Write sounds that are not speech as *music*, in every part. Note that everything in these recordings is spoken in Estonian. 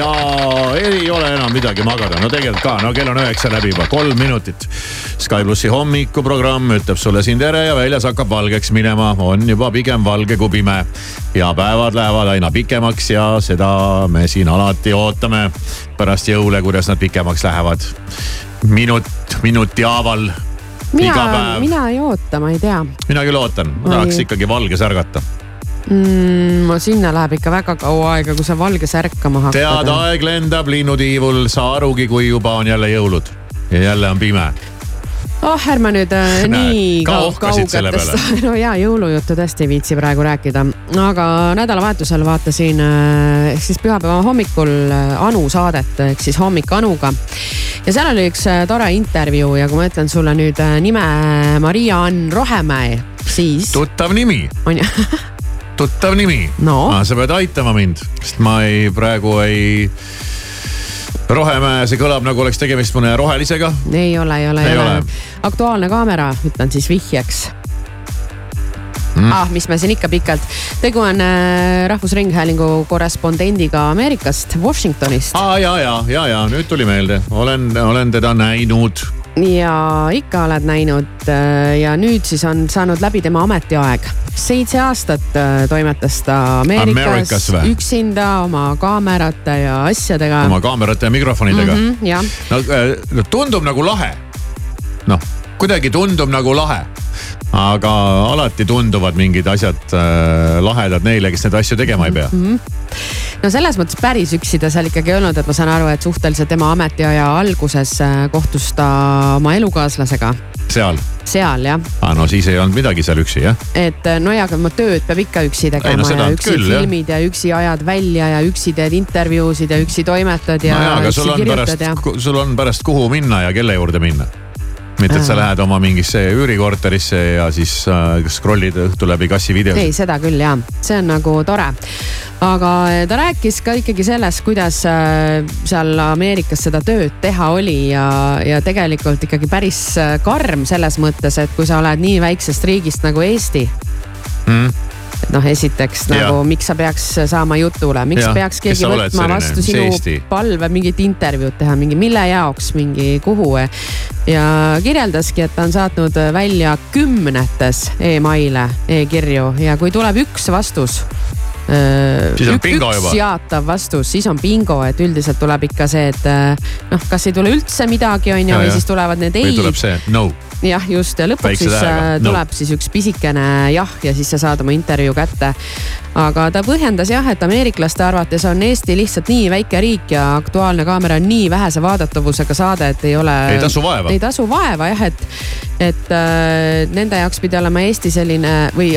Ja ei ole enam midagi magada, no tegelikult ka, no kell on üheksa läbi juba, kolm minutit. Sky plussi hommikuprogramm ütleb sulle siin tere ja väljas hakkab valgeks minema, on juba pigem valge kui pime. ja päevad lähevad aina pikemaks ja seda me siin alati ootame pärast jõule, kuidas nad pikemaks lähevad. minut minuti haaval mina, mina ei oota, ma ei tea mina küll ootan, ma tahaks ikkagi valges ärgata. mm,. no sinna läheb ikka väga kaua aega, kui sa valges ärkama hakkad. tead, aeg lendab linnutiivul, sa arugi, kui juba on jälle jõulud ja jälle on pime. oh, ärme nüüd äh, nii ka kau- ohkasid selle kaugetest, *laughs* no ja jõulujuttu tõesti ei viitsi praegu rääkida. aga nädalavahetusel vaatasin äh, ehk siis pühapäeva hommikul äh, Anu saadet ehk siis Hommik Anuga. ja seal oli üks äh, tore intervjuu ja kui ma ütlen sulle nüüd äh, nime Maria-Ann Rohemäe, siis tuttav nimi, on ju, *laughs* tuttav nimi No. sa pead aitama mind, sest ma ei, praegu ei. Rohemäe, see kõlab nagu oleks tegemist mõne rohelisega. ei ole, ei ole, Ei ole. Aktuaalne kaamera, ütlen siis vihjeks Mm. ah, mis me siin ikka pikalt, tegu on äh, Rahvusringhäälingu korrespondendiga Ameerikast, Washingtonist aa ah, ja, ja, ja, ja nüüd tuli meelde, olen, olen teda näinud. Ja ikka oled näinud äh, ja nüüd siis on saanud läbi tema ametiaeg. seitse aastat äh, toimetas ta Ameerikas, Ameerikas või? üksinda oma kaamerate ja asjadega. oma kaamerate ja mikrofonidega mm. -hmm, jah, no äh, no tundub nagu lahe. noh, kuidagi tundub nagu lahe. aga alati tunduvad mingid asjad äh, lahedad neile, kes neid asju tegema ei pea mm. Mhm. No selles mõttes päris üksi ta seal ikkagi ei olnud, et ma saan aru, et suhteliselt tema ametiaja alguses äh, kohtus ta oma elukaaslasega seal seal jah, ah,, no siis ei olnud midagi seal üksi jah. et äh, no ja, aga oma tööd peab ikka üksi tegema no seda ja üksi küll, jah. filmid ja üksi ajad välja ja üksi teed intervjuusid ja üksi toimetad ja no jaa, aga sul on pärast sul on pärast kuhu minna ja kelle juurde minna. Mitte, et sa lähed oma mingisse üürikorterisse ja siis äh, scroll'id õhtu läbi kassi videosid. ei, seda küll ja, see on nagu tore. aga ta rääkis ka ikkagi sellest, kuidas äh, seal Ameerikas seda tööd teha oli ja, ja tegelikult ikkagi päris äh, karm selles mõttes, et kui sa oled nii väiksest riigist nagu Eesti mm et noh, esiteks ja. nagu miks sa peaks saama jutule, miks ja. peaks keegi võtma vastu sinu Eesti? palve mingit intervjuud teha, mingi mille jaoks, mingi kuhu. ja kirjeldaski, et ta on saatnud välja kümnetes emaile e, e-kirju ja kui tuleb üks vastus siis on bingo juba. jaatav vastus, siis on bingo, et üldiselt tuleb ikka see, et noh, kas ei tule üldse midagi, on ju, või siis tulevad need ei. või tuleb see no jah, just ja lõpuks Väikse siis tähega. Äh, tuleb no. siis üks pisikene jah ja siis sa saad oma intervjuu kätte. aga ta põhjendas jah, et ameeriklaste arvates on Eesti lihtsalt nii väike riik ja Aktuaalne kaamera on nii vähese vaadatavusega saade, et ei ole. ei tasu vaeva. ei tasu vaeva jah, et, et äh, nende jaoks pidi olema Eesti selline või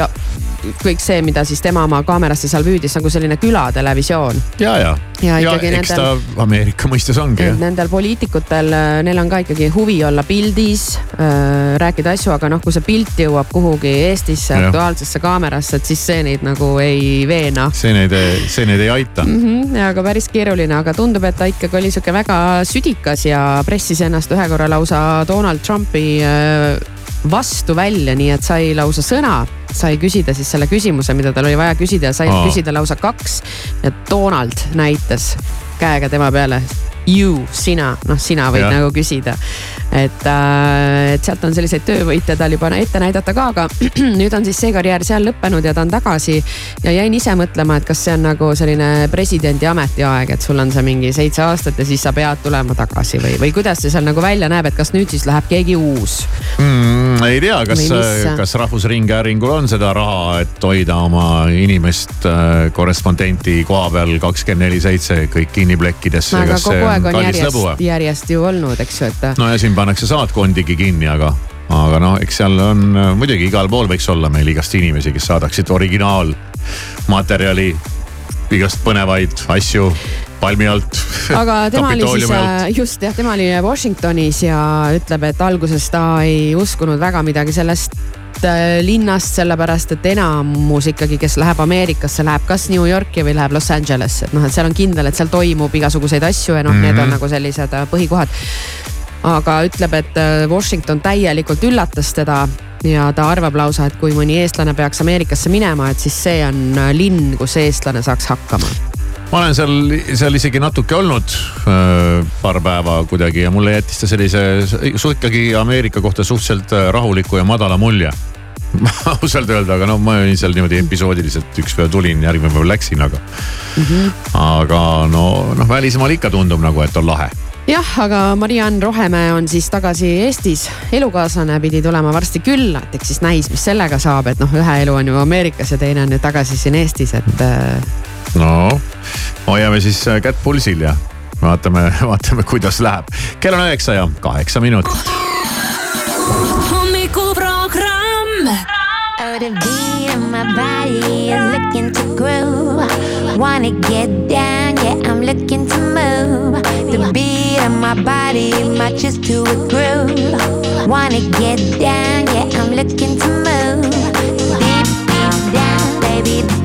kõik see, mida siis tema oma kaamerasse seal püüdis, nagu selline külatelevisioon. ja, ja, ja, ja eks nendel, ta Ameerika mõistes ongi. Nendel poliitikutel, neil on ka ikkagi huvi olla pildis äh,, rääkida asju, aga noh, kui see pilt jõuab kuhugi Eestisse. Aktuaalsesse kaamerasse, et siis see neid nagu ei veena. see neid, see neid ei aita mm. -hmm, ja aga päris keeruline, aga tundub, et ta ikkagi oli sihuke väga südikas ja pressis ennast ühe korra lausa Donald Trumpi äh, vastu välja, nii et sai lausa sõna sai küsida siis selle küsimuse, mida tal oli vaja küsida ja sai oh. küsida lausa kaks. ja Donald näitas käega tema peale. You, sina, noh, sina võid ja. nagu küsida et, äh, et sealt on selliseid töövõite tal juba ette näidata ka, aga *clears throat* nüüd on siis see karjäär seal lõppenud ja ta on tagasi. ja jäin ise mõtlema, et kas see on nagu selline presidendi ametiaeg, et sul on see mingi seitse aastat ja siis sa pead tulema tagasi või, või kuidas see seal nagu välja näeb, et kas nüüd siis läheb keegi uus mm,? ei tea, kas, kas Rahvusringhäälingul on seda raha, et hoida oma inimest äh, korrespondenti koha peal kakskümmend neli seitse kõik kinni plekkidesse. aga kogu aeg on järjest, järjest ju olnud, eks ju, et. no ja siin pannakse saatkondigi kinni, aga, aga noh, eks seal on muidugi igal pool võiks olla meil igast inimesi, kes saadaksid originaalmaterjali, igast põnevaid asju palmi alt. *laughs* aga tema oli siis äh, just jah, tema oli Washingtonis ja ütleb, et alguses ta ei uskunud väga midagi sellest äh, linnast, sellepärast et enamus ikkagi, kes läheb Ameerikasse, läheb kas New Yorki või läheb Los Angelesse, et noh, et seal on kindel, et seal toimub igasuguseid asju ja noh mm, -hmm. need on mhm. nagu sellised äh, põhikohad aga ütleb, et äh, Washington täielikult üllatas teda ja ta arvab lausa, et kui mõni eestlane peaks Ameerikasse minema, et siis see on linn, kus eestlane saaks hakkama ma olen seal, seal isegi natuke olnud paar päeva kuidagi ja mulle jättis ta sellise ikkagi Ameerika kohta suhteliselt rahuliku ja madala mulje *laughs* ausalt öelda, aga no ma olin seal niimoodi episoodiliselt, üks päev tulin, järgmine päev läksin, aga mm. -hmm. aga no, noh välismaal ikka tundub nagu, et on lahe jah, aga Mariann Rohemäe on siis tagasi Eestis, elukaaslane pidi tulema varsti külla, et eks siis näis, mis sellega saab, et noh, ühe elu on ju Ameerikas ja teine on nüüd tagasi siin Eestis, et. Äh, no hoiame siis äh, kätt pulsil ja vaatame, *laughs* vaatame, kuidas läheb. kell on üheksa ja kaheksa minutit. Oh, the beat of my body is looking to groove. Wanna get down, yeah, I'm looking to move. The beat of my body matches to a groove. Wanna get down, yeah, I'm looking to move. Deep, deep down, baby.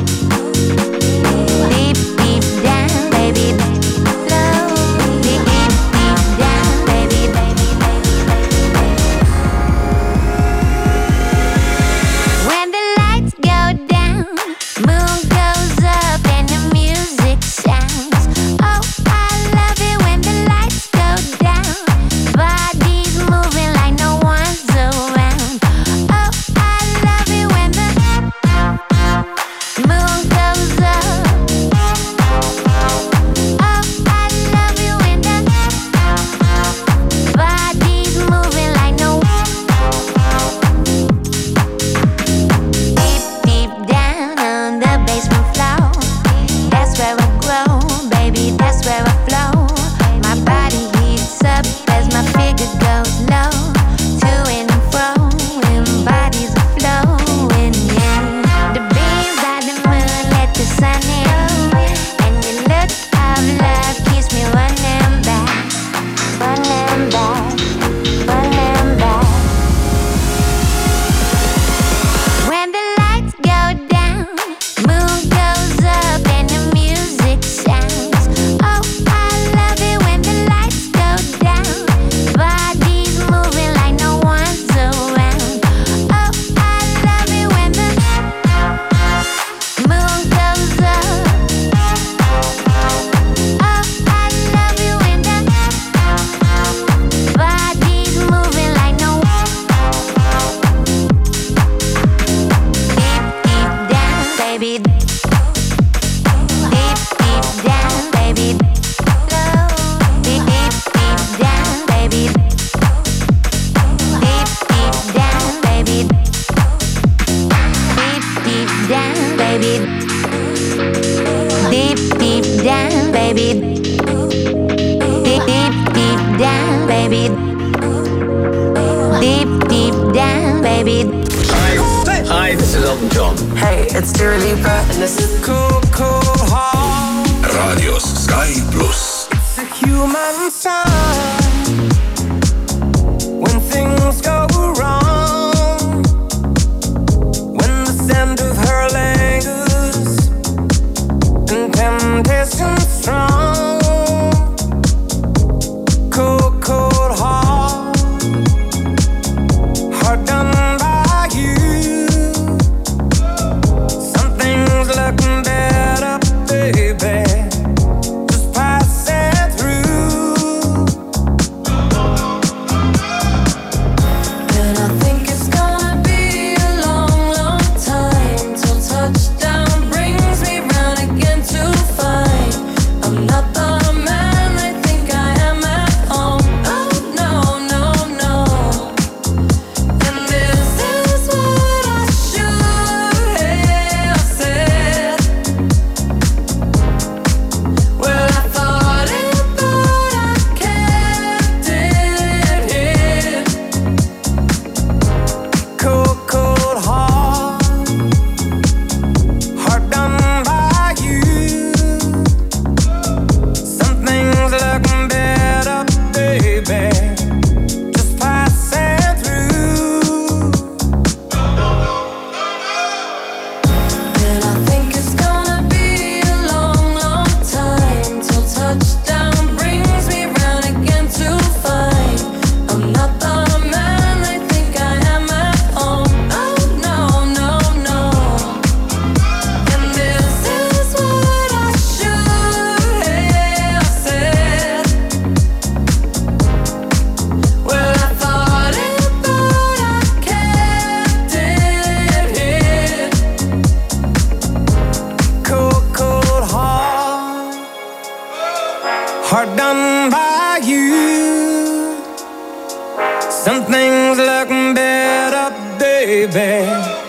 Some things look better, baby.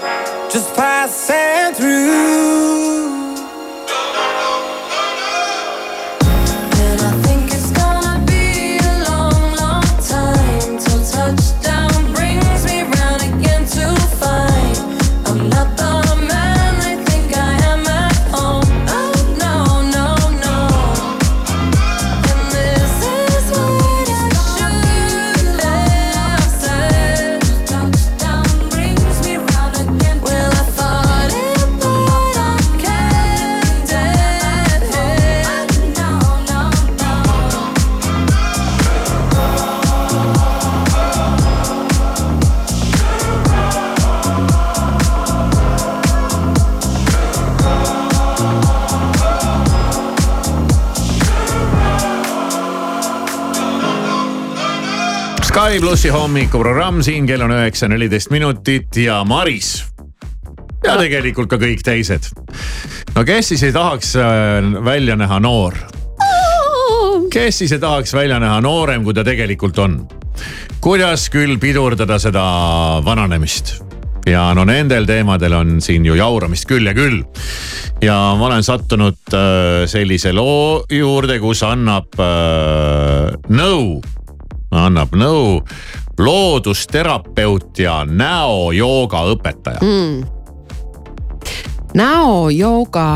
Plussi hommikuprogramm siin, kell on üheksa, neliteist minutit ja Maris. ja tegelikult ka kõik teised. no kes siis ei tahaks äh, välja näha noor? kes siis ei tahaks välja näha noorem, kui ta tegelikult on? kuidas küll pidurdada seda vananemist? ja no nendel teemadel on siin ju jauramist küll ja küll. ja ma olen sattunud äh, sellise loo juurde, kus annab äh, nõu annab nõu loodusterapeut ja näojooga õpetaja mm.. näojooga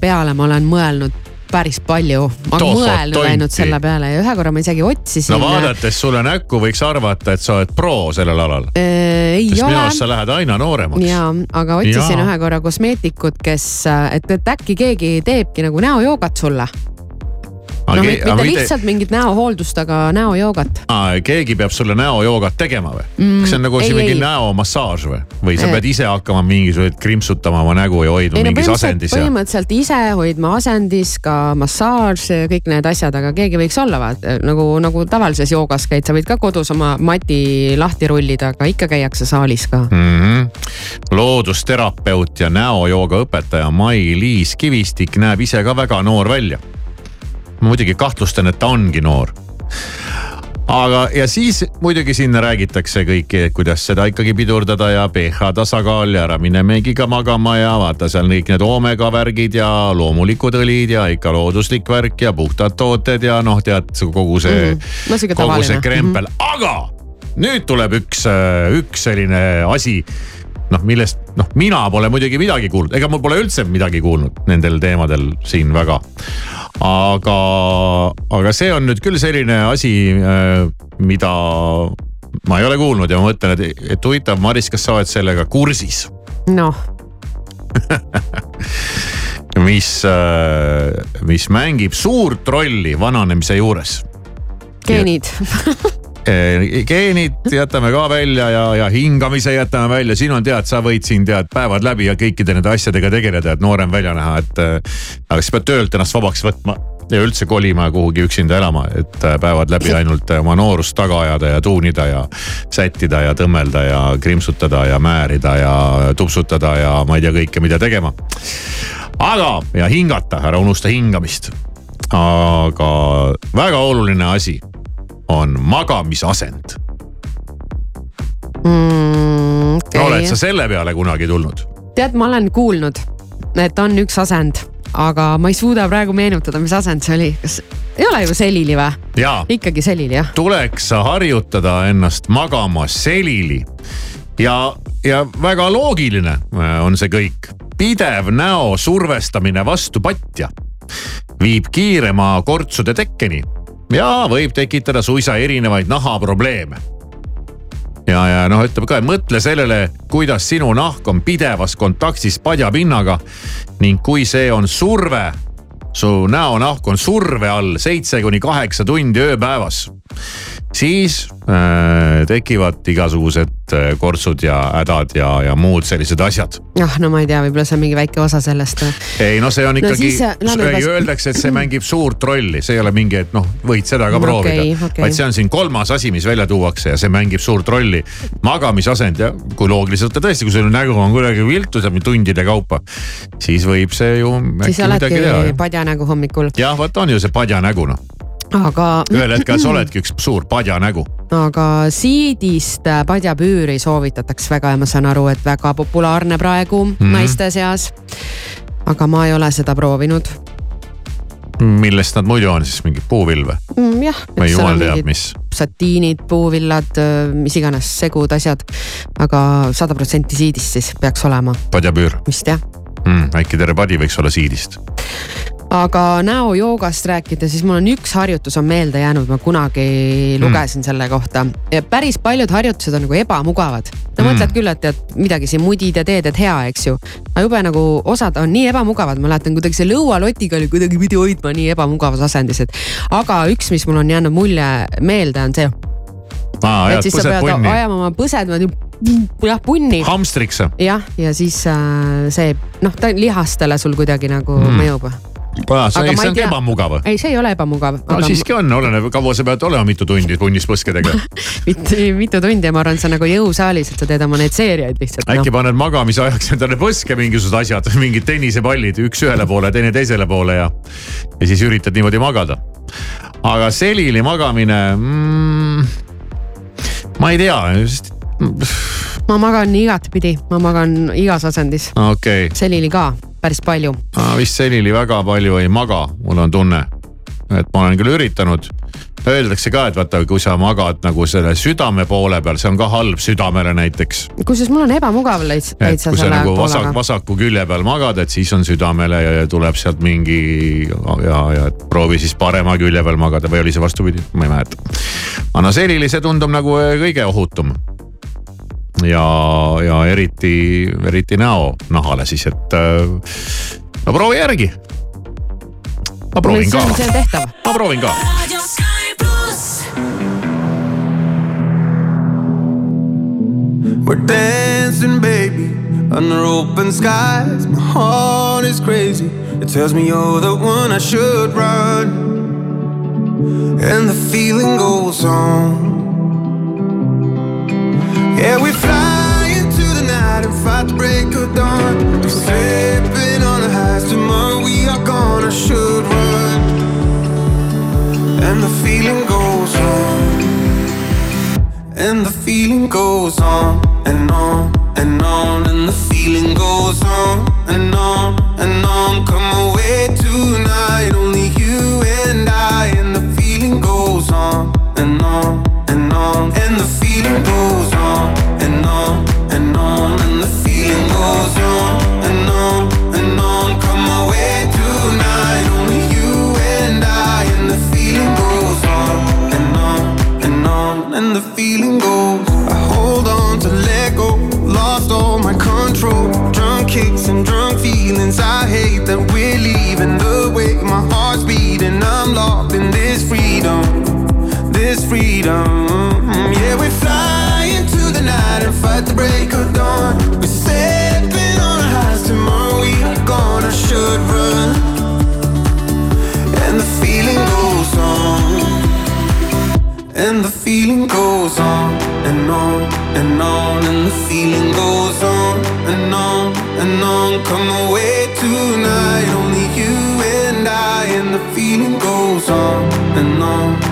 peale ma olen mõelnud päris palju, ma olen mõelnud tonti. ainult selle peale ja ühe korra ma isegi otsisin. no vaadates sulle näkku võiks arvata, et sa oled pro sellel alal. äh, ei sest minu ole arust sa lähed aina nooremaks. ja, aga otsisin Jaa. ühe korra kosmeetikut, kes, et, et äkki keegi teebki nagu näojoogat sulle. No mitte, mitte lihtsalt mingit näohooldust, aga näojoogat. keegi peab sulle näojoogat tegema või mm,? kas see on nagu ei, mingi näomassaaž või, või sa Ei. pead ise hakkama mingisuguseid krimpsutama oma nägu ja hoidma ei no mingis põhimõtteliselt, asendis ja. põhimõtteliselt ise hoidma asendis, ka massaaž, kõik need asjad, aga keegi võiks olla vaata nagu, nagu tavalises joogas käid, sa võid ka kodus oma mati lahti rullida, aga ikka käiakse saalis ka. mm. -hmm. loodusterapeut ja näojooga õpetaja Mai-Liis Kivistik näeb ise ka väga noor välja. Ma muidugi kahtlustan, et ta ongi noor. aga, ja siis muidugi sinna räägitakse kõiki, et kuidas seda ikkagi pidurdada ja pH tasakaal ja ära mine meigiga magama ja vaata seal kõik need oomega värgid ja loomulikud õlid ja ikka looduslik värk ja puhtad tooted ja noh, tead kogu see mm, -hmm. kogu see krempel mm, -hmm. aga nüüd tuleb üks, üks selline asi noh, millest noh, mina pole muidugi midagi kuulnud, ega mul pole üldse midagi kuulnud nendel teemadel siin väga. aga, aga see on nüüd küll selline asi, mida ma ei ole kuulnud ja ma mõtlen, et, et huvitav, Maris, kas sa oled sellega kursis? noh *laughs* mis, mis mängib suurt rolli vananemise juures. geenid *laughs* geenid jätame ka välja ja, ja hingamise jätame välja, siin on tead, sa võid siin tead päevad läbi ja kõikide nende asjadega tegeleda, et noorem välja näha, et. aga siis pead töölt ennast vabaks võtma ja üldse kolima kuhugi üksinda elama, et päevad läbi *laughs* ainult oma noorust taga ajada ja tuunida ja sättida ja tõmmelda ja krimpsutada ja määrida ja tupsutada ja ma ei tea kõike, mida tegema. aga, ja hingata, ära unusta hingamist. aga väga oluline asi on magamisasend mm,. Okay. oled sa selle peale kunagi tulnud? tead, ma olen kuulnud, et on üks asend, aga ma ei suuda praegu meenutada, mis asend see oli, kas ei ole ju selili või? ikkagi selili jah. tuleks harjutada ennast magama selili ja, ja väga loogiline äh, on see kõik. pidev näo survestamine vastu patja viib kiirema kortsude tekkeni ja võib tekitada suisa erinevaid nahaprobleeme. ja, ja noh, ütleme ka, mõtle sellele, kuidas sinu nahk on pidevas kontaktis padjapinnaga ning kui see on surve, su näonahk on surve all seitse kuni kaheksa tundi ööpäevas siis äh, tekivad igasugused äh, kortsud ja hädad ja, ja muud sellised asjad. jah, no ma ei tea, võib-olla see on mingi väike osa sellest. ei no see on ikkagi no,, öeldakse, et see mängib suurt rolli, see ei ole mingi, et noh, võid seda ka proovida okay,. Okay. vaid see on siin kolmas asi, mis välja tuuakse ja see mängib suurt rolli. magamisasend ja kui loogiliselt ja tõesti, kui sul nägu on kuidagi viltu seal tundide kaupa, siis võib see ju. siis oledki padjanägu hommikul. jah, vot on ju see padjanägu noh aga. ühel hetkel sa oledki üks suur padjanägu. aga siidist padjapüüri soovitatakse väga ja ma saan aru, et väga populaarne praegu mm -hmm. naiste seas. aga ma ei ole seda proovinud. millest nad muidu on siis, mingi puuvill või mm,? jah. või jumal teab, mis. satiinid, puuvillad, mis iganes segud, asjad. aga sada protsenti siidist siis peaks olema. padjapüür. vist jah mm,. äkki terve padi võiks olla siidist aga näojoogast rääkida, siis mul on üks harjutus on meelde jäänud, ma kunagi lugesin mm. selle kohta päris paljud harjutused on nagu ebamugavad. no mm. mõtled küll, et tead midagi siin mudid ja teed, et hea, eks ju. aga jube nagu osad on nii ebamugavad, ma mäletan kuidagi see lõualotiga oli kuidagi pidi hoidma nii ebamugavas asendis, et. aga üks, mis mul on jäänud mulje meelde, on see. et siis sa pead punni. ajama oma põsed niimoodi jah, punni. hamstriks. jah, ja siis äh, see noh, ta lihastele sul kuidagi nagu mm. mõjub aa, see, see on tea... ebamugav? ei, see ei ole ebamugav. no aga... siiski on, oleneb, kaua sa pead olema, mitu tundi punnis põskedega *laughs* mitte mitu tundi ja ma arvan, see on nagu jõusaalis, et sa teed oma neid seeriaid lihtsalt. äkki no. paned magamise ajaks endale põske mingisugused asjad, *laughs* mingid tennisepallid, üks ühele poole, teine teisele poole ja, ja siis üritad niimoodi magada. aga selili magamine mm,, ma ei tea ma magan igatpidi, ma magan igas asendis okay.. selili ka päris palju. ma vist senini väga palju ei maga, mul on tunne. et ma olen küll üritanud. Öeldakse ka, et vaata, kui sa magad nagu selle südame poole peal, see on ka halb südamele näiteks. kusjuures mul on ebamugav leits, leitsa selle nagu poolega. vasak, vasaku külje peal magad, et siis on südamele ja, ja tuleb sealt mingi ja, ja proovi siis parema külje peal magada või oli see vastupidi, ma ei mäleta. aga no selline, see tundub nagu kõige ohutum ja, ja eriti, eriti näonahale siis, et äh, no proovi järgi. ma proovin ka. see on tehtav. ma proovin ka. We're dancing, baby, under open skies. My heart is crazy. It tells me you're the one I should run. And the feeling goes on. Yeah, we fly into the night and fight the break of dawn. We're slipping on the highs. Tomorrow we are gonna should run, and the feeling goes on. And the feeling goes on and on and on, and the feeling goes on and on and on. Come away tonight, only you and I, and the feeling goes on and on and on, and the feeling goes freedom. Yeah, we fly into the night and fight the break of dawn. We're stepping on our highs tomorrow. We are gone. I should run, and the feeling goes on. And the feeling goes on and on and on, and the feeling goes on and on and on. Come away tonight, only you and I, and the feeling goes on and on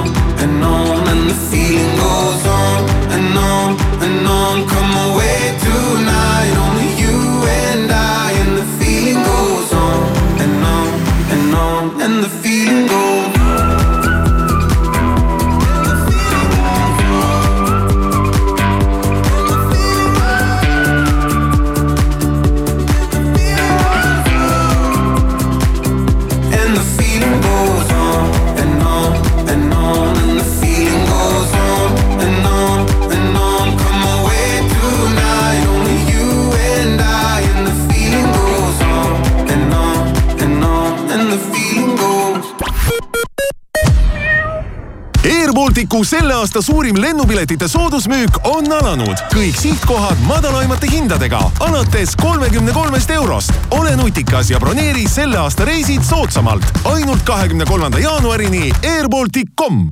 airBalticu selle aasta suurim lennupiletite soodusmüük on alanud. kõik sihtkohad madalaimate hindadega alates kolmekümne kolmest eurost. ole nutikas ja broneeri selle aasta reisid soodsamalt ainult kahekümne kolmanda jaanuarini airbaltic.com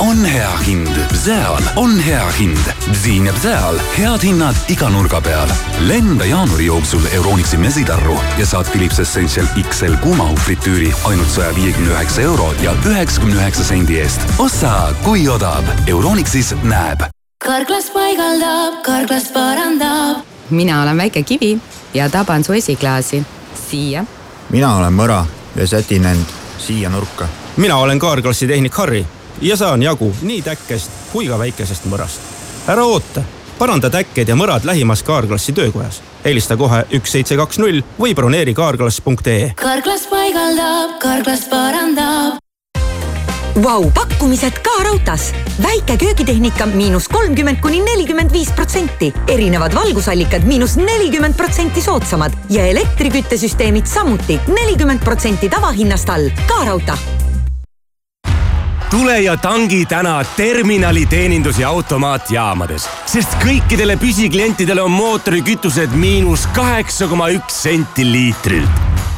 on hea hind, seal on hea hind. siin ja seal head hinnad iga nurga peal. lenda jaanuari jooksul Euronixi mesitarru ja saad Philips Essential XL kuumahufritüüri ainult saja viiekümne üheksa euro ja üheksakümne üheksa sendi eest. osta, kui odav. Euronixis näeb. karklas paigaldab, karklas parandab. mina olen väike kivi ja taban su esiklaasi siia. mina olen mõra ja sätin end siia nurka. mina olen kaarklassi tehnik Harri ja saan jagu nii täkkest kui ka väikesest mõrast. ära oota, paranda täkked ja mõrad lähimas Kaarklassi töökojas. helista kohe üks seitse kaks null või broneeri kaarklass.ee. karklas paigaldab, karklas parandab. Vau, pakkumised ka raudtees. väike köögitehnika miinus kolmkümmend kuni nelikümmend viis protsenti, erinevad valgusallikad miinus nelikümmend protsenti soodsamad ja elektriküttesüsteemid samuti nelikümmend protsenti tavahinnast all. ka raudtee tule ja tangi täna terminali teenindus- ja automaatjaamades, sest kõikidele püsiklientidele on mootorikütused miinus kaheksa koma üks senti liitrilt.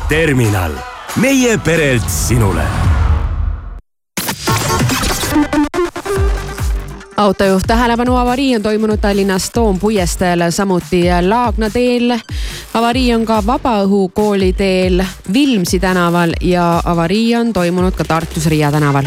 terminal, meie perelt sinule autojuht tähelepanu, avarii on toimunud Tallinnas Toompuiesteel, samuti Laagna teel. avarii on ka Vabaõhukooli teel Vilmsi tänaval ja avarii on toimunud ka Tartus Riia tänaval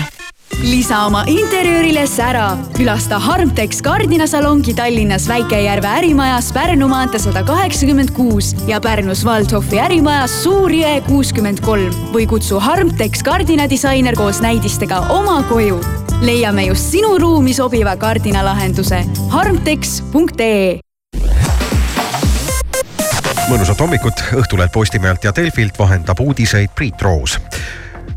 lisa oma interjöörile sära. külasta Harmtex kardinasalongi Tallinnas Väike-Järve ärimajas Pärnu maantee sada kaheksakümmend kuus ja Pärnus Waldhofi ärimajas Suur-Jõe kuuskümmend kolm või kutsu Harmtex kardinadisainer koos näidistega oma koju. leiame just sinu ruumi sobiva kardinalahenduse harmtex.ee mõnusat hommikut Õhtuleht Postimehelt ja Delfilt vahendab uudiseid Priit Roos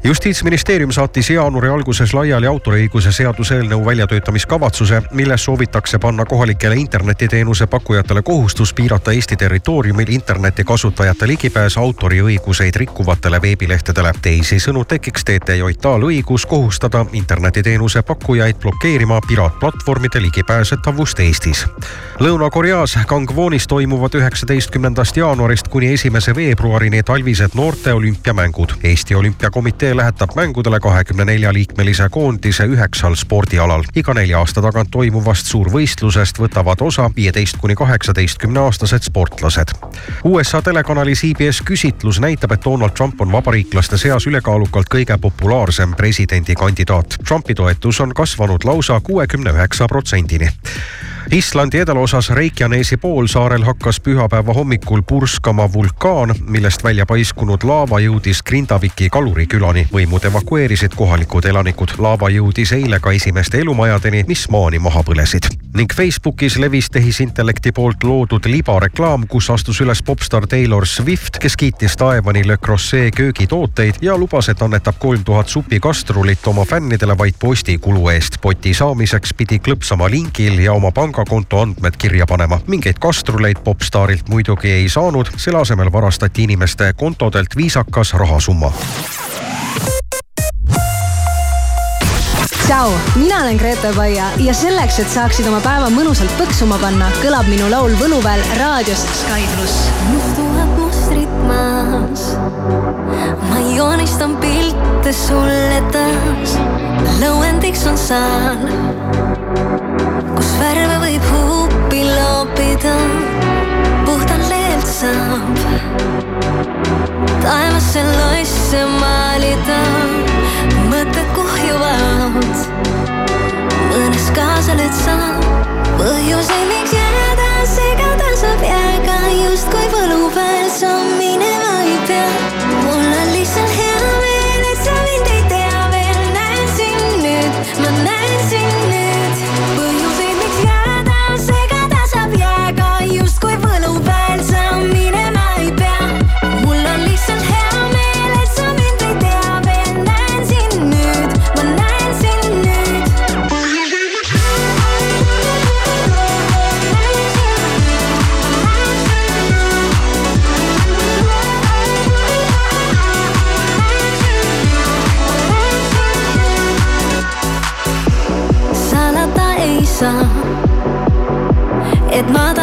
justiitsministeerium saatis jaanuari alguses laiali autoriõiguse seaduseelnõu väljatöötamiskavatsuse, milles soovitakse panna kohalikele internetiteenuse pakkujatele kohustus piirata Eesti territooriumil internetikasutajate ligipääs autoriõiguseid rikkuvatele veebilehtedele. teisisõnu tekiks TTJA-l õigus kohustada internetiteenuse pakkujaid blokeerima piraatplatvormide ligipääsetavust Eestis. Lõuna-Koreas Gangwonis toimuvad üheksateistkümnendast jaanuarist kuni esimese veebruarini talvised noorte olümpiamängud. Eesti olümpiakomitee lähetab mängudele kahekümne nelja liikmelise koondise üheksal spordialal. iga nelja aasta tagant toimuvast suurvõistlusest võtavad osa viieteist kuni kaheksateistkümne aastased sportlased. USA telekanali CBS küsitlus näitab, et Donald Trump on vabariiklaste seas ülekaalukalt kõige populaarsem presidendikandidaat. Trumpi toetus on kasvanud lausa kuuekümne üheksa protsendini Islandi edelaosas Reykjanesi poolsaarel hakkas pühapäeva hommikul purskama vulkaan, millest välja paiskunud laava jõudis Grindaviki kalurikülani. võimud evakueerisid kohalikud elanikud. laava jõudis eile ka esimeste elumajadeni, mis maani maha põlesid. ning Facebookis levis tehisintellekti poolt loodud libareklaam, kus astus üles popstaar Taylor Swift, kes kiitis taevani Le Creuset köögitooteid ja lubas, et annetab kolm tuhat supikastrulit oma fännidele vaid postikulu eest. poti saamiseks pidi klõpsama lingil ja oma panga pangakonto andmed kirja panema. mingeid kastruleid popstaarilt muidugi ei saanud, selle asemel varastati inimeste kontodelt viisakas rahasumma. tšau, mina olen Grete Paia ja selleks, et saaksid oma päeva mõnusalt põksuma panna, kõlab minu laul Võluväel raadios Sky pluss. mustuvad mustrid maas, ma joonistan pilte sulle taas, lõuendiks on saal kus värve võib huupi loopida, puhtalt leelt saab taevasse losse maalida, mõtted kuhjuvad, mõnes kaasa nüüd saab. Põhjuseid, miks jääda segada saab jääga, justkui võlupäev sa minema ei pea. Et ma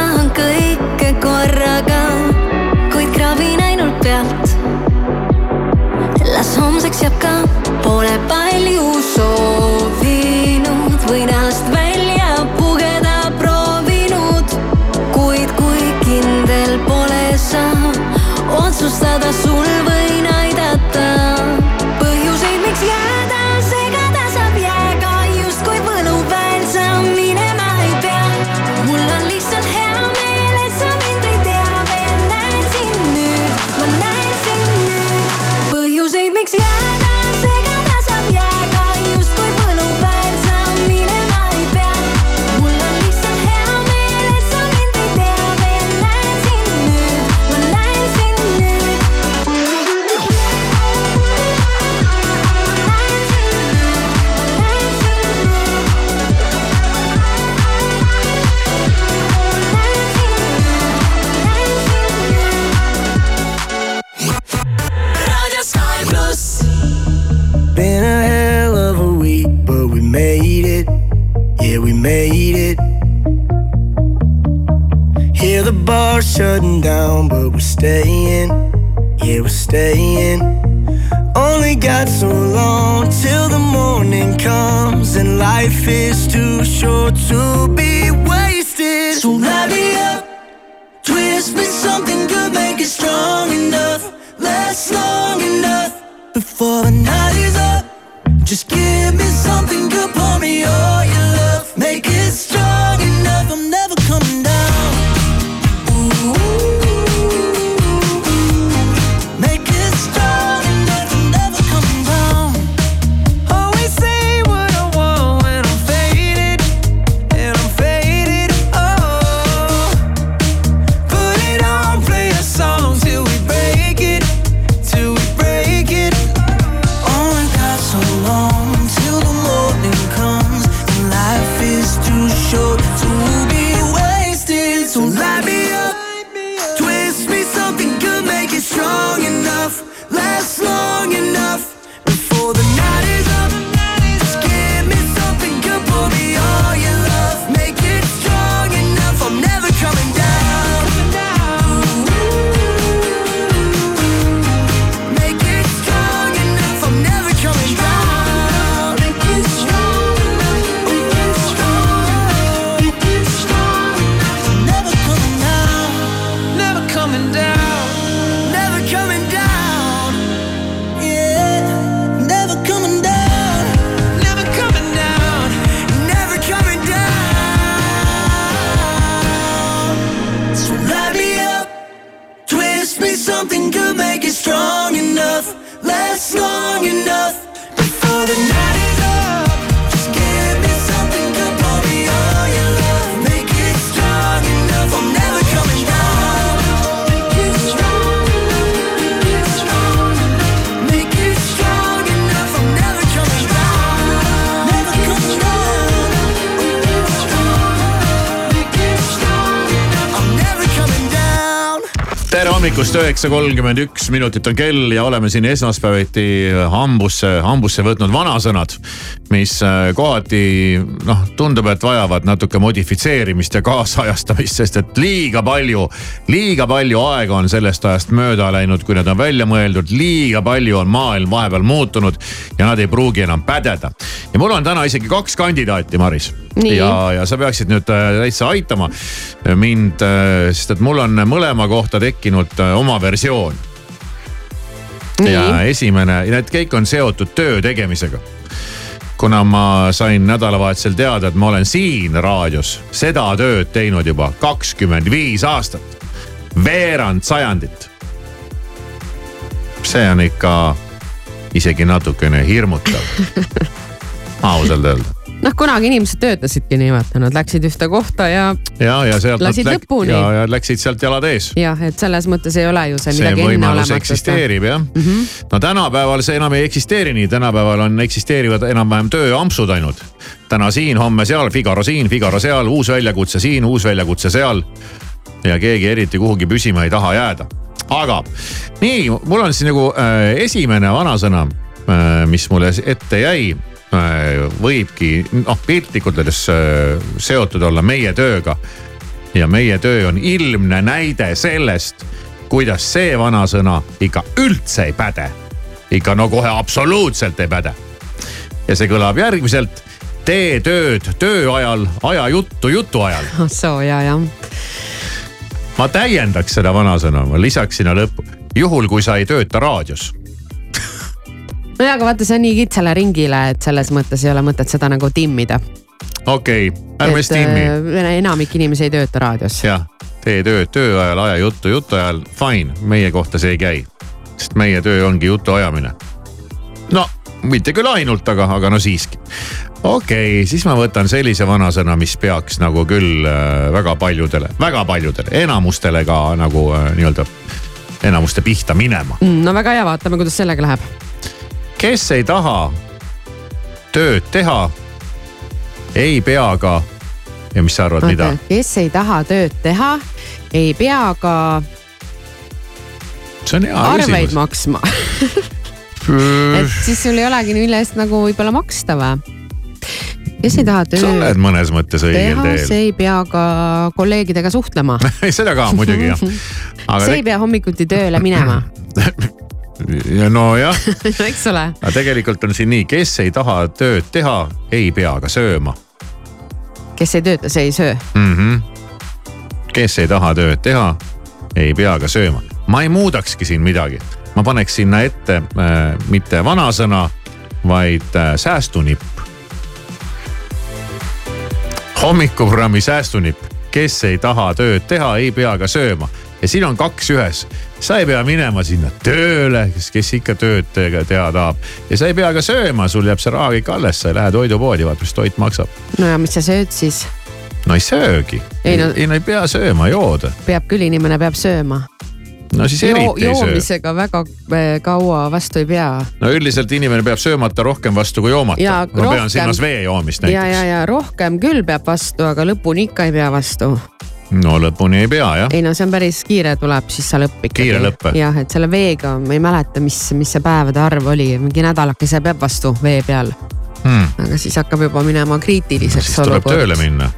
hommikust, üheksa kolmkümmend üks minutit on kell ja oleme siin esmaspäeviti hambusse, hambusse võtnud vanasõnad. Mis äh, kohati noh, tundub, et vajavad natuke modifitseerimist ja kaasajastamist, sest et liiga palju, liiga palju aega on sellest ajast mööda läinud, kui need on välja mõeldud. liiga palju on maailm vahepeal muutunud ja nad ei pruugi enam pädeda. ja mul on täna isegi kaks kandidaati, Maris. Ja, ja sa peaksid nüüd äh, täitsa aitama mind, sest et mul on mõlema kohta tekkinud äh, oma versioon. ja esimene, need kõik on seotud töö tegemisega. Kuna ma sain nädalavahetusel teada, et ma olen siin raadios seda tööd teinud juba kakskümmend viis aastat, veerand sajandit. see on ikka isegi natukene hirmutav. *laughs* Ausalt öelda noh, kunagi inimesed töötasidki nii, vaata nad läksid ühte kohta ja ja, ja sealt Lasid läk- lõpuni. ja, ja läksid sealt jalad ees jah, et selles mõttes ei ole ju see see midagi enneolematut. eksisteerib jah mm. -hmm. no tänapäeval see enam ei eksisteeri nii, tänapäeval on, eksisteerivad enam-vähem tööampsud ainult. täna siin, homme seal, Figaro siin, Figaro seal, uus väljakutse siin, uus väljakutse seal. ja keegi eriti kuhugi püsima ei taha jääda. aga nii, mul on siis nagu äh, esimene vanasõna äh,, mis mulle ette jäi võibki noh piltlikult öeldes äh, seotud olla meie tööga ja meie töö on ilmne näide sellest, kuidas see vanasõna ikka üldse ei päde. ikka no kohe absoluutselt ei päde. ja see kõlab järgmiselt. tee tööd töö ajal, aja juttu jutu ajal. *laughs* ah soo ja, jah. ma täiendaks seda vanasõna, ma lisaks sinna lõppu, juhul kui sa ei tööta raadios. nojah, aga vaata, see on nii kitsale ringile, et selles mõttes ei ole mõtet seda nagu timmida. okei okay,, ärme siis timmi. äh, enamik inimesi ei tööta raadios. jah, tee tööd töö ajal, aja juttu jutu ajal, fine, meie kohta see ei käi. sest meie töö ongi jutu ajamine. no mitte küll ainult, aga, aga no siiski. okei okay,, siis ma võtan sellise vanasõna, mis peaks nagu küll äh, väga paljudele, väga paljudele, enamustele ka nagu äh, nii-öelda enamuste pihta minema. Mm, no väga hea, vaatame, kuidas sellega läheb. Kes ei taha tööd teha, ei pea ka, ja mis sa arvad, mida? kes ei taha tööd teha, ei pea ka see on hea arveid küsimus. maksma. *laughs* et siis sul ei olegi mille eest nagu võib-olla maksta või? kes ei taha sa tööd oled mõnes mõttes õigel teha, teel. see ei pea ka kolleegidega suhtlema. *laughs* seda ka muidugi jah. *laughs* see ei pea hommikuti tööle minema, ja nojah, *laughs* eks ole. aga tegelikult on siin nii, kes ei taha tööd teha, ei pea ka sööma kes ei tööta, see ei söö. mm. -hmm. kes ei taha tööd teha, ei pea ka sööma. ma ei muudakski siin midagi, ma paneks sinna ette äh, mitte vanasõna, vaid äh, säästunipp. hommikuprogrammi säästunipp, kes ei taha tööd teha, ei pea ka sööma ja siin on kaks ühes. Sa ei pea minema sinna tööle, kes, kes ikka tööd te- teha tahab ja sa ei pea ka sööma, sul jääb see raha kõik alles, sa ei lähe toidupoodi, vaata mis toit maksab. no ja mis sa sööd siis? no ei söögi, Ei no- ei, no ei pea sööma, jooda. peab küll, inimene peab sööma. no siis eriti ei söö. joomisega väga eh, kaua vastu ei pea. no üldiselt inimene peab söömata rohkem vastu kui joomata. Ja ma pean rohkem- silmas vee joomist ja, ja, näiteks. ja rohkem küll peab vastu, aga lõpuni ikka ei pea vastu. No lõpuni ei pea jah. ei no see on päris kiire tuleb siis see lõpp ikkagi. Kiire lõpp jah, et selle veega ma ei mäleta, mis, mis see päevade arv oli, mingi nädalakese peab vastu vee peal. Hmm. aga siis hakkab juba minema kriitiliseks siis tuleb tööle minna.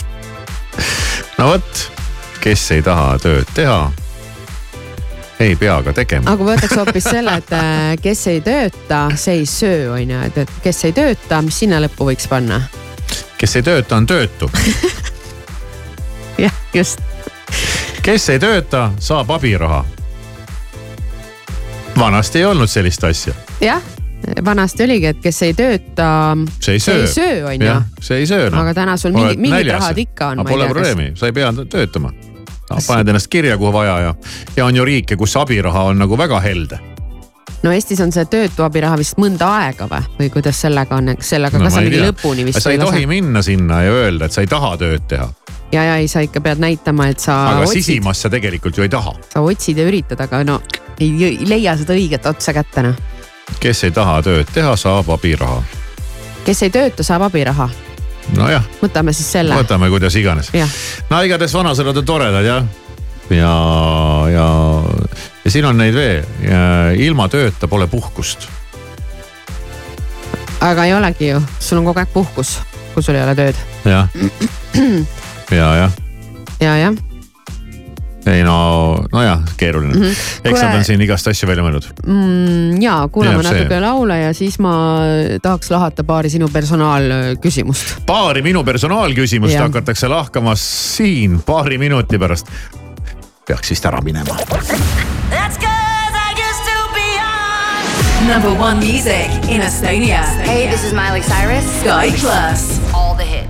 *laughs* no vot, kes ei taha tööd teha, ei pea ka tegema. aga ma võtaks hoopis selle, et äh, kes ei tööta, see ei söö, on ju, et kes ei tööta, mis sinna lõppu võiks panna? kes ei tööta, on töötu. *laughs* *laughs* jah, just. kes ei tööta, saab abiraha. vanasti ei olnud sellist asja, jah, vanasti oligi, et kes ei tööta, see ei söö. ei söö, on ju. see ei söö no.. aga täna sul mingi, mingid rahad ikka on. Pole probleemi, sa ei pea töötama. paned ennast kirja, kuhu vaja ja, ja on ju riike, kus abiraha on nagu väga helde no Eestis on see töötu abiraha vist mõnda aega või, või kuidas sellega on, sellega no, ka sa mingi lõpuni vist sa ei tohi minna sinna ja öelda, et sa ei taha tööd teha, ja, ja ei, sa ikka pead näitama, et sa aga otsid, sisimas sa tegelikult ju ei taha. sa otsid ja üritad, aga no ei, ei leia seda õiget otsa kätte noh. kes ei taha tööd teha, saab abiraha. kes ei tööta, saab abiraha. nojah, võtame siis selle. võtame kuidas iganes. no igatahes vanasõnad on toredad jah. ja, ja, ja siin on neid veel. ilma tööta pole puhkust. aga ei olegi ju, sul on kogu aeg puhkus, kui sul ei ole tööd. jah, *clears throat* ja, jah. ja, jah ei no, nojah, keeruline mm. -hmm. eks nad on siin igast asju välja mõelnud. mm,. ja kuulame Jääb see. natuke laule ja siis ma tahaks lahata paari sinu personaalküsimust. paari minu personaalküsimust Jah. hakatakse lahkama siin paari minuti pärast. peaks vist ära minema. Number one music in Estonia. Hey, this is Miley Cyrus. Sky Plus. All the hits.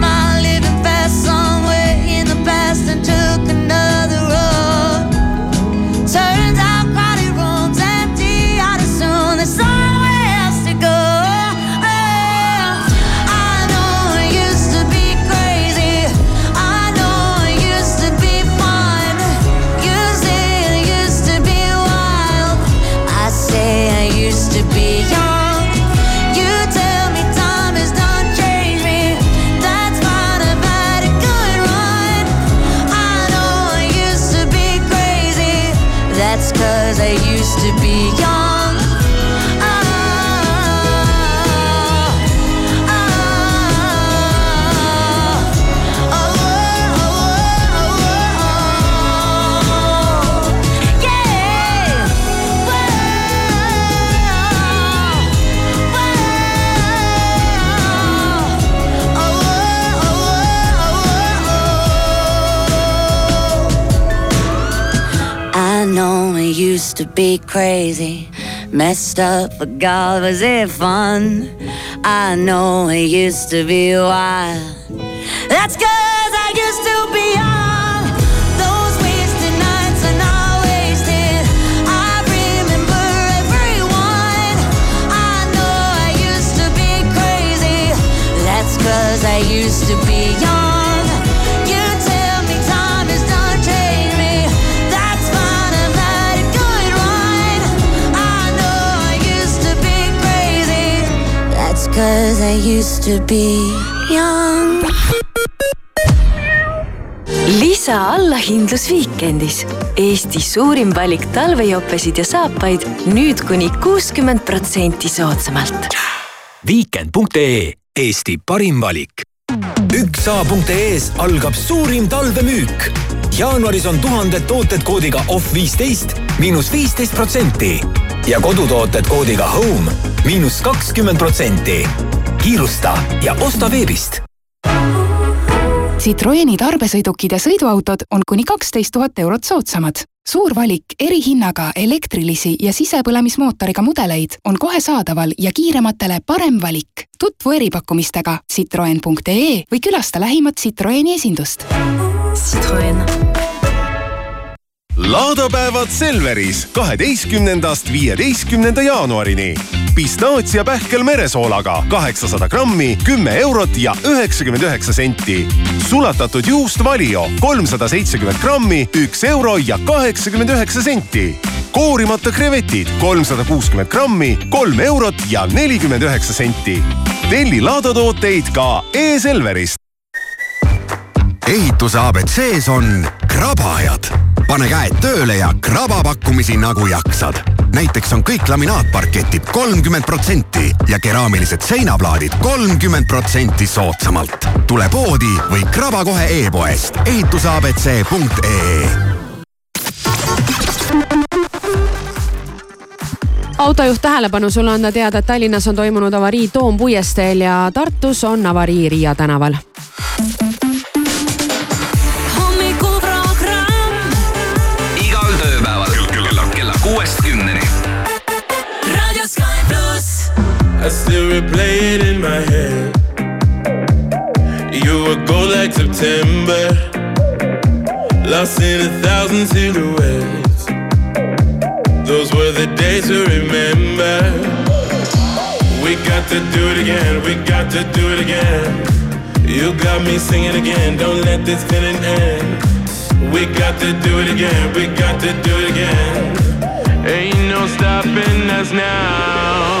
used to be crazy, messed up, but God, was it fun? I know it used to be wild. That's cause I used to be young. Those wasted nights are not wasted. I remember everyone. I know I used to be crazy. That's cause I used to be young. Cause I used to be young. lisa allahindlus Weekendis. Eesti suurim valik talvejopesid ja saapaid nüüd kuni kuuskümmend protsenti soodsamalt. Weekend.ee Eesti parim valik. üks A.ee-s algab suurim talvemüük. Jaanuaris on tuhanded tooted koodiga off viisteist miinus viisteist protsenti ja kodutooted koodiga home miinus kakskümmend protsenti. kiirusta ja osta veebist Citroeni tarbesõidukid ja sõiduautod on kuni kaksteist tuhat eurot soodsamad. suur valik erihinnaga elektrilisi ja sisepõlemismootoriga mudeleid on kohe saadaval ja kiirematele parem valik. tutvu eripakkumistega citroen.ee või külasta lähimat Citroeni esindust. Citroen. Laadapäevad Selveris kaheteistkümnendast viieteistkümnenda jaanuarini. pistaatsia pähkel meresoolaga kaheksasada grammi, kümme eurot ja üheksakümmend üheksa senti. sulatatud juust Valio kolmsada seitsekümmend grammi, üks euro ja kaheksakümmend üheksa senti. koorimata krevetid kolmsada kuuskümmend grammi, kolm eurot ja nelikümmend üheksa senti. telli laadatooteid ka e-Selverist ehituse abc-s on krabajad. pane käed tööle ja kraba pakkumisi nagu jaksad. näiteks on kõik laminaatparketid kolmkümmend protsenti ja keraamilised seinaplaadid kolmkümmend protsenti soodsamalt. tule poodi või kraba kohe e-poest ehituseabc.ee autojuht tähelepanu, sulle anda teada, et Tallinnas on toimunud avarii Toompuiesteel ja Tartus on avarii Riia tänaval I still replay it in my head. You were gold like September, lost in a thousand silhouettes. Those were the days to remember. We got to do it again, we got to do it again. You got me singing again, don't let this feeling end. We got to do it again, we got to do it again. Ain't no stopping us now.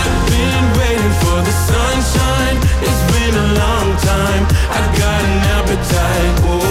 been a long time. I've got an appetite. Oh,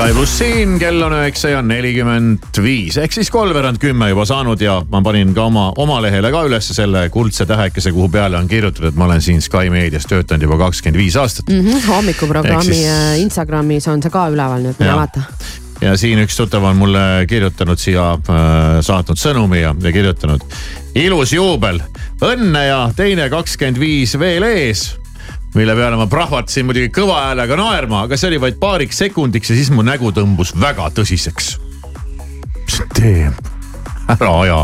Sky pluss siin, kell on üheksa ja nelikümmend viis ehk siis kolmveerand kümme juba saanud ja ma panin ka oma, oma lehele ka ülesse selle kuldse tähekese, kuhu peale on kirjutatud, et ma olen siin Sky meedias töötanud juba kakskümmend viis aastat mm. -hmm, hommikuprogrammi siis- siis... Instagramis on see ka üleval nüüd, mine Jaa. vaata. ja siin üks tuttav on mulle kirjutanud siia äh,, saatnud sõnumi ja, ja kirjutanud. ilus juubel, õnne ja teine kakskümmend viis veel ees mille peale ma prahvatasin muidugi kõva häälega naerma, aga see oli vaid paariks sekundiks ja siis mu nägu tõmbus väga tõsiseks. mis sa teed? ära aja.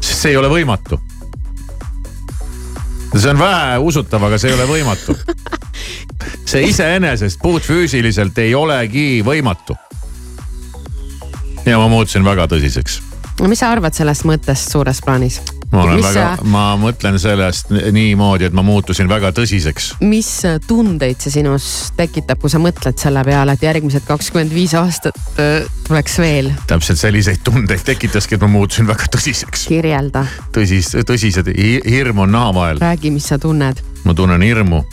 sest see ei ole võimatu. see on väheusutav, aga see ei ole võimatu. see iseenesest puhtfüüsiliselt ei olegi võimatu. ja ma muutusin väga tõsiseks. no mis sa arvad sellest mõttest suures plaanis? Ma olen mis väga, ma mõtlen sellest niimoodi, et ma muutusin väga tõsiseks. mis tundeid see sinus tekitab, kui sa mõtled selle peale, et järgmised kakskümmend viis aastat äh, tuleks veel? täpselt selliseid tundeid tekitaski, et ma muutusin väga tõsiseks. kirjelda, tõsis, tõsised, hirm on naha vahel. räägi, mis sa tunned. ma tunnen hirmu.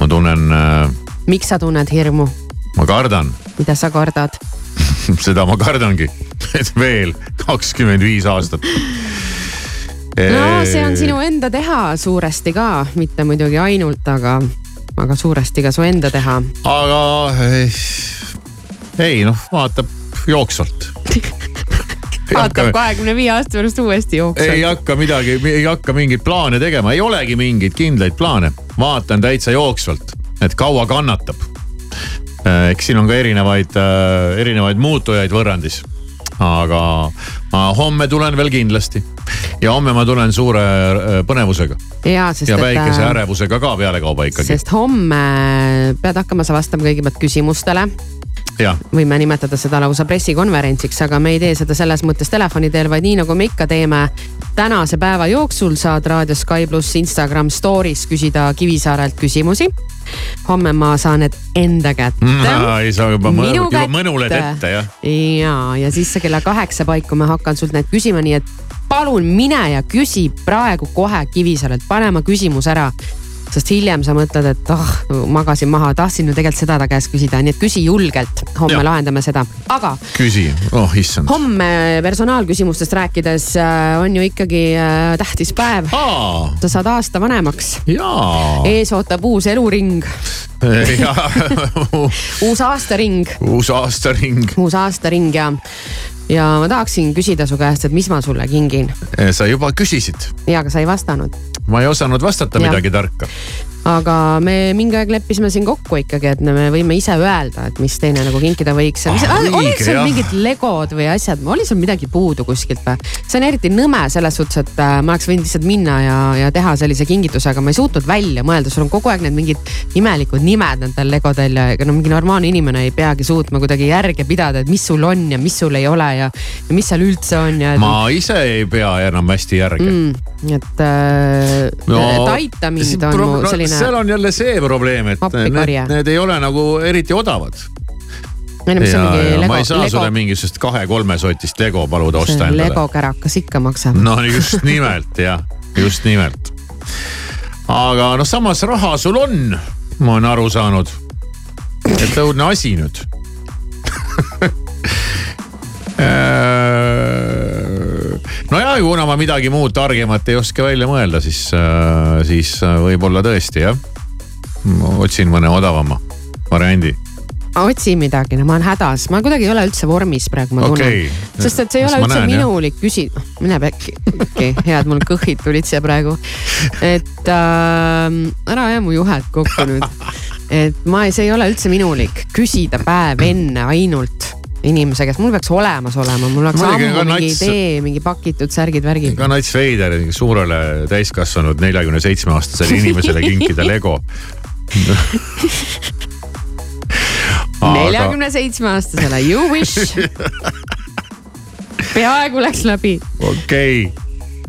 ma tunnen äh, miks sa tunned hirmu? ma kardan, mida sa kardad? *laughs* seda ma kardangi, *laughs* et veel kakskümmend viis aastat. No see on sinu enda teha suuresti ka, mitte muidugi ainult, aga, aga suuresti ka su enda teha. aga ei, ei noh, vaatab jooksvalt. *laughs* vaatab kahekümne viie aasta pärast uuesti ei jooksvalt. hakka midagi, ei hakka mingeid plaane tegema, ei olegi mingeid kindlaid plaane. vaatan täitsa jooksvalt, et kaua kannatab. eks siin on ka erinevaid, erinevaid muutujaid võrrandis. Aga ma homme tulen veel kindlasti. Ja homme ma tulen suure äh, põnevusega. Ja, sest ja et väikese äh, ärevusega ka pealekauba ikkagi. sest homme pead hakkama sa vastama kõigepealt küsimustele võime nimetada seda lausa pressikonverentsiks, aga me ei tee seda selles mõttes telefoni teel, vaid nii nagu me ikka teeme. tänase päeva jooksul saad raadio Sky pluss Instagram story's küsida Kivisaarelt küsimusi. homme ma saan need enda kätte. ei saa juba, mõ- Minu juba mõnuled ette jah. ja, ja siis kella kaheksa paiku ma hakkan sult need küsima, nii et palun mine ja küsi praegu kohe Kivisaarelt, pane oma küsimus ära sest hiljem sa mõtled, et ah oh,, magasin maha, tahtsin ju tegelikult seda ta käest küsida, nii et küsi julgelt, homme Ja. lahendame seda, aga küsi, oh issand. homme personaalküsimustest rääkides äh, on ju ikkagi äh, tähtis päev. sa saad aasta vanemaks. ees ootab uus eluring, *laughs* uus aastaring, uus aastaring. uus aastaring ja, ja ma tahaksin küsida su käest, et mis ma sulle kingin sa juba küsisid, ja, aga sa ei vastanud. Ma ei osanud vastata Jah. midagi tarka. Aga me mingi aeg leppisime siin kokku ikkagi, et me võime ise öelda, et mis teine nagu kinkida võiks Ah, olid sul mingid legod või asjad, oli sul midagi puudu kuskilt või? see on eriti nõme selles suhtes, et äh, ma oleks võinud lihtsalt minna ja, ja teha sellise kingituse, aga ma ei suutnud välja mõelda, sul on kogu aeg need mingid imelikud nimed nendel legodel ja ega no mingi normaalne inimene ei peagi suutma kuidagi järge pidada, et mis sul on ja mis sul ei ole ja, ja mis seal üldse on ja. ma ise ei pea enam hästi järge mm,. et äh, no, et aita mind on mu selline seal on jälle see probleem, et need, need ei ole nagu eriti odavad. ja, ja Lego ma ei, saa Lego sulle, mingisugust kahe-kolmesotist Lego paluda osta endale. Lego kärakas ikka maksab. no just nimelt jah, just nimelt. aga noh, samas raha sul on, ma olen aru saanud. et õudne asi nüüd. *laughs* no ja kuna ma midagi muud targemat ei oska välja mõelda, siis, siis äh, võib-olla tõesti jah. otsin mõne odavama variandi. otsi midagi, no ma olen hädas, ma kuidagi ei ole üldse vormis praegu, ma tunnen Okei. sest et see ei Las ole üldse näen, minulik küsida, mine pekki, okei okay,, hea, et mul kõhid tulid siia praegu. et äh, ära aja mu juhet kokku nüüd. et ma ei, see ei ole üldse minulik, küsida päev enne ainult inimese käest, mul peaks olemas olema, mul oleks Muidugi, ammu mingi nats- idee, mingi pakitud särgid-värgid. ka nats veider suurele täiskasvanud neljakümne seitsme aastasele *laughs* inimesele kinkida Lego. *laughs* neljakümne seitsme aastasele, you wish. *laughs* peaaegu läks läbi, okei,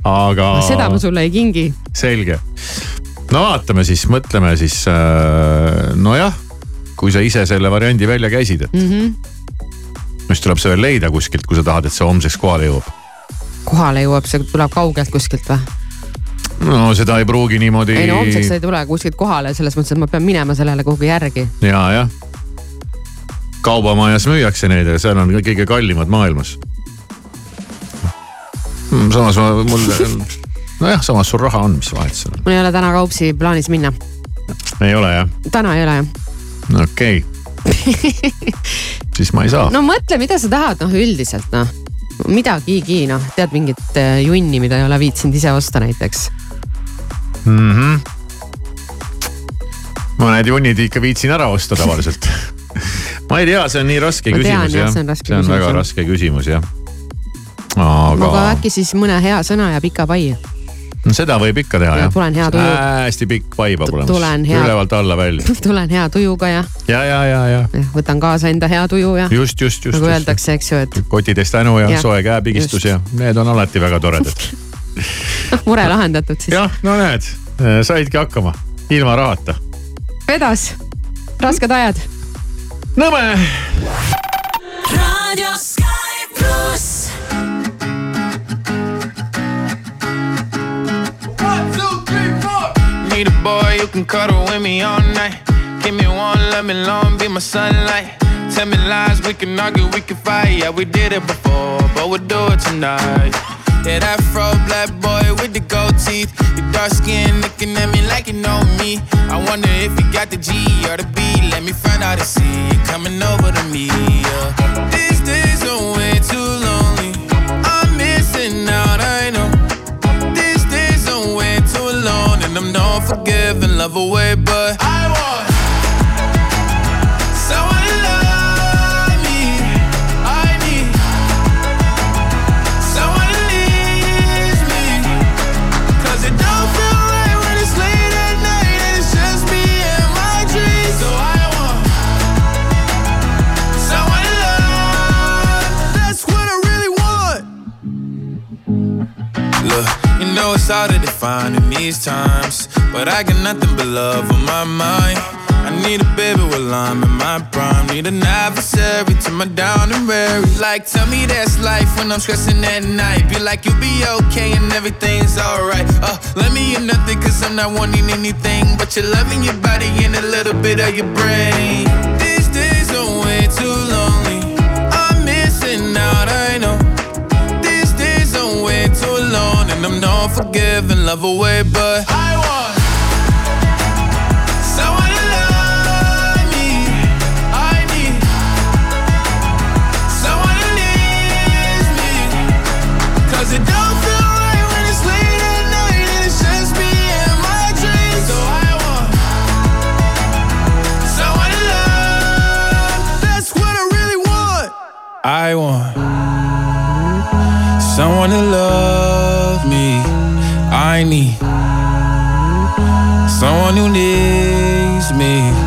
aga. seda ma sulle ei kingi. selge. no vaatame siis, mõtleme siis. nojah, kui sa ise selle variandi välja käisid, et Mm -hmm. Siis tuleb see veel leida kuskilt, kui sa tahad, et see homseks kohale jõuab. kohale jõuab, see tuleb kaugelt kuskilt või? no seda ei pruugi niimoodi. ei no homseks ei tule kuskilt kohale, selles mõttes, et ma pean minema sellele kuhugi järgi. ja, jah. kaubamajas müüakse neid ja seal on kõige kallimad maailmas. samas ma- mul, *laughs* nojah, samas sul raha on, mis vahet seal mul ei ole täna kaupsi plaanis minna, on. ei ole jah, täna ei ole jah. okei okay.. *laughs* siis ma ei saa. no mõtle, mida sa tahad, noh üldiselt noh, midagigi noh, tead mingit äh, junni, mida ei ole viitsinud ise osta näiteks. mm. -hmm. mõned junnid ikka viitsin ära osta tavaliselt *laughs* ma ei tea, see on nii raske Ma tean, küsimus jah, jah, see on raske see on küsimus, väga jah. raske küsimus jah. aga aga äkki siis mõne hea sõna ja pika pai. No seda võib ikka teha Ja jah. tulen hea tuju- hästi pikk olema. tulen hea- ülevalt alla välja. *laughs* tulen hea tujuga ja ja, ja, ja, ja võtan kaasa enda hea tuju ja just, just, just. nagu öeldakse, eks ju, et kotidest tänu ja Jah, soe käepigistus ja need on alati väga toredad. noh, mure lahendatud siis. jah, no näed, saidki hakkama ilma rahata. vedas, rasked ajad. Nõme. raadio Sky pluss. Can cuddle with me all night. Give me one on, let me long, be my sunlight. Tell me lies, we can argue, we can fight. Yeah, we did it before, but we'll do it tonight. Yeah, that fro black boy with the gold teeth. Your dark skin looking at me like you know me. I wonder if you got the G or the B. Let me find out and see you coming over to me. Yeah. These days are way too lonely. And I'm not forgiving, love away, but I want. Someone to love me. I need someone to leave me. 'Cause it don't feel right when it's late at night and it's just me and my dreams. So I want someone to love. That's what I really want. Look, you know it's hard to define in these times, but I got nothing but love on my mind. I need a baby while I'm in my prime. Need an adversary to my down and weary. Like, tell me that's life when I'm stressing at night. Be like, you'll be okay and everything's alright. Uh, let me in nothing, cause I'm not wanting anything but your love and your body and a little bit of your brain. These days are way too lonely. I'm missing out, I know. These days are way too long. and I'm not forgiving, love away, but I I want someone to love me. I need someone who needs me.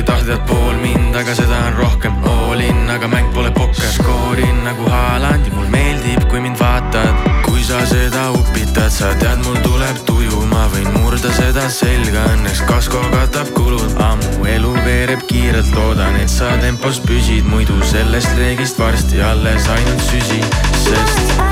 tahta tead pool mind, aga seda on rohkem. All in, aga mäng pole pokker. Skoorin nagu Haaland ja mul meeldib, kui mind vaatad. Kui sa seda upitad, sa tead, mul tuleb tuju, ma võin murda seda selga, õnneks kasko katab kulud. Ammu elu veereb kiirelt, loodan, et sa tempos püsid, muidu sellest reegist varsti alles ainult süsi, sest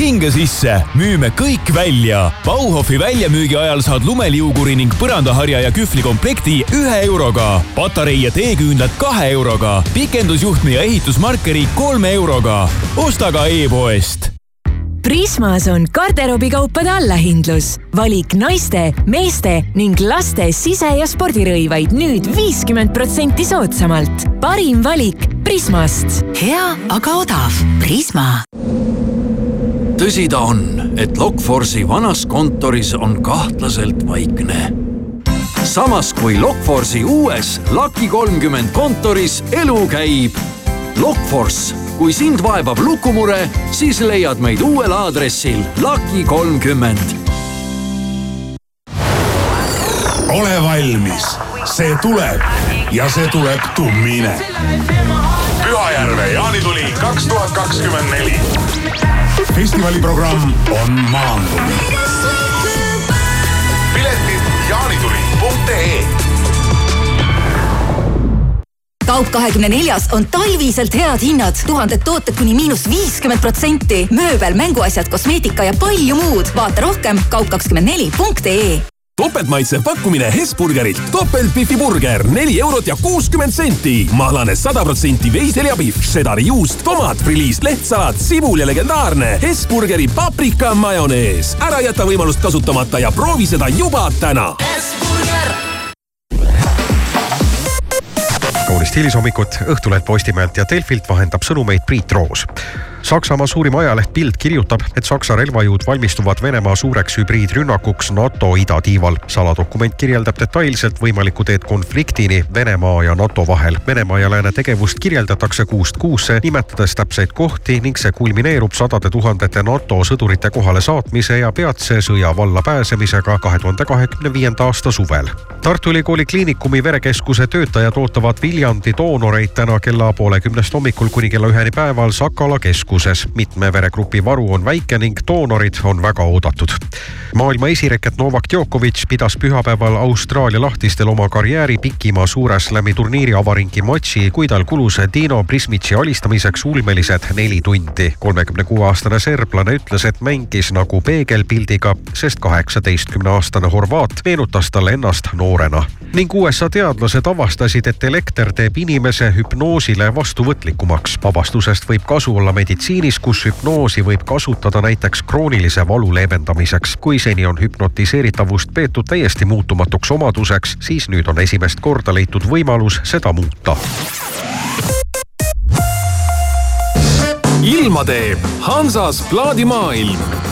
hinge sisse, müüme kõik välja. Bauhofi väljamüügi ajal saad lumeliuguri ning põrandaharja ja kühvli komplekti ühe euroga. patarei ja teeküünlad kahe euroga. pikendusjuhtme ja ehitusmarkeri kolme euroga. osta ka e-poest Prismas on garderoobikaupade allahindlus. valik naiste, meeste ning laste sise- ja spordirõivaid nüüd viiskümmend protsenti soodsamalt. parim valik Prismast. hea, aga odav. Prisma tõsi ta on, et Lokforce'i vanas kontoris on kahtlaselt vaikne. samas kui Lokforce'i uues Lucky kolmkümmend kontoris elu käib. Lokforce, kui sind vaevab lukumure, siis leiad meid uuel aadressil Lucky kolmkümmend. ole valmis, see tuleb ja see tuleb tummine. Pühajärve jaanituli kaks tuhat kakskümmend neli festivali programm on maandunud. piletid jaanituli.ee kaup kahekümne neljas on talviselt head hinnad, tuhanded tooted kuni miinus viiskümmend protsenti, mööbel, mänguasjad, kosmeetika ja palju muud. vaata rohkem kaup24.ee topeltmaitsev pakkumine Hesburgerilt. topeltbifi burger, neli eurot ja kuuskümmend senti. mahlane sada protsenti veiseljapihv, šedari juust, tomat, friliis, lehtsalat, sibul ja legendaarne Hesburgeri paprika majonees. ära jäta võimalust kasutamata ja proovi seda juba täna. kaunist hilishommikut Õhtuleht Postimehelt ja Delfilt vahendab sõnumeid Priit Roos. Saksamaa suurim ajaleht Bild kirjutab, et Saksa relvajõud valmistuvad Venemaa suureks hübriidrünnakuks NATO idatiival. saladokument kirjeldab detailselt võimalikku teed konfliktini Venemaa ja NATO vahel. Venemaa ja lääne tegevust kirjeldatakse kuust kuusse, nimetades täpseid kohti ning see kulmineerub sadade tuhandete NATO sõdurite kohale saatmise ja peatse sõja valla pääsemisega kahe tuhande kahekümne viienda aasta suvel. Tartu Ülikooli Kliinikumi verekeskuse töötajad ootavad Viljandi doonoreid täna kella poole kümnest hommikul kuni kella üheni päeval Sakala keskuses keskuses. mitme veregrupi varu on väike ning doonorid on väga oodatud. maailma esireket Novak Djokovic pidas pühapäeval Austraalia lahtistel oma karjääri pikima suure slam'i turniiri avaringi matši, kui tal kulus Dino Prismitši alistamiseks ulmelised neli tundi. kolmekümne kuue aastane serblane ütles, et mängis nagu peegelpildiga, sest kaheksateistkümne aastane horvaat meenutas talle ennast noorena. ning USA teadlased avastasid, et elekter teeb inimese hüpnoosile vastuvõtlikumaks. avastusest võib kasu olla meditsiiniline meditsiinis, kus hüpnoosi võib kasutada näiteks kroonilise valu leevendamiseks. kui seni on hüpnotiseeritavust peetud täiesti muutumatuks omaduseks, siis nüüd on esimest korda leitud võimalus seda muuta. ilma teeb Hansas plaadimaailm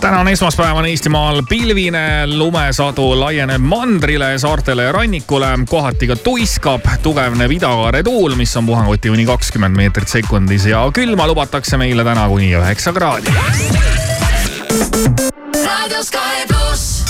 täna on esmaspäev on Eestimaal pilvine, lumesadu laieneb mandrile, saartele ja rannikule, kohati ka tuiskab, tugevneb idakaare tuul, mis on puhanguti kuni kakskümmend meetrit sekundis. Ja külma lubatakse meile täna kuni üheksa kraadi. raadio Sky pluss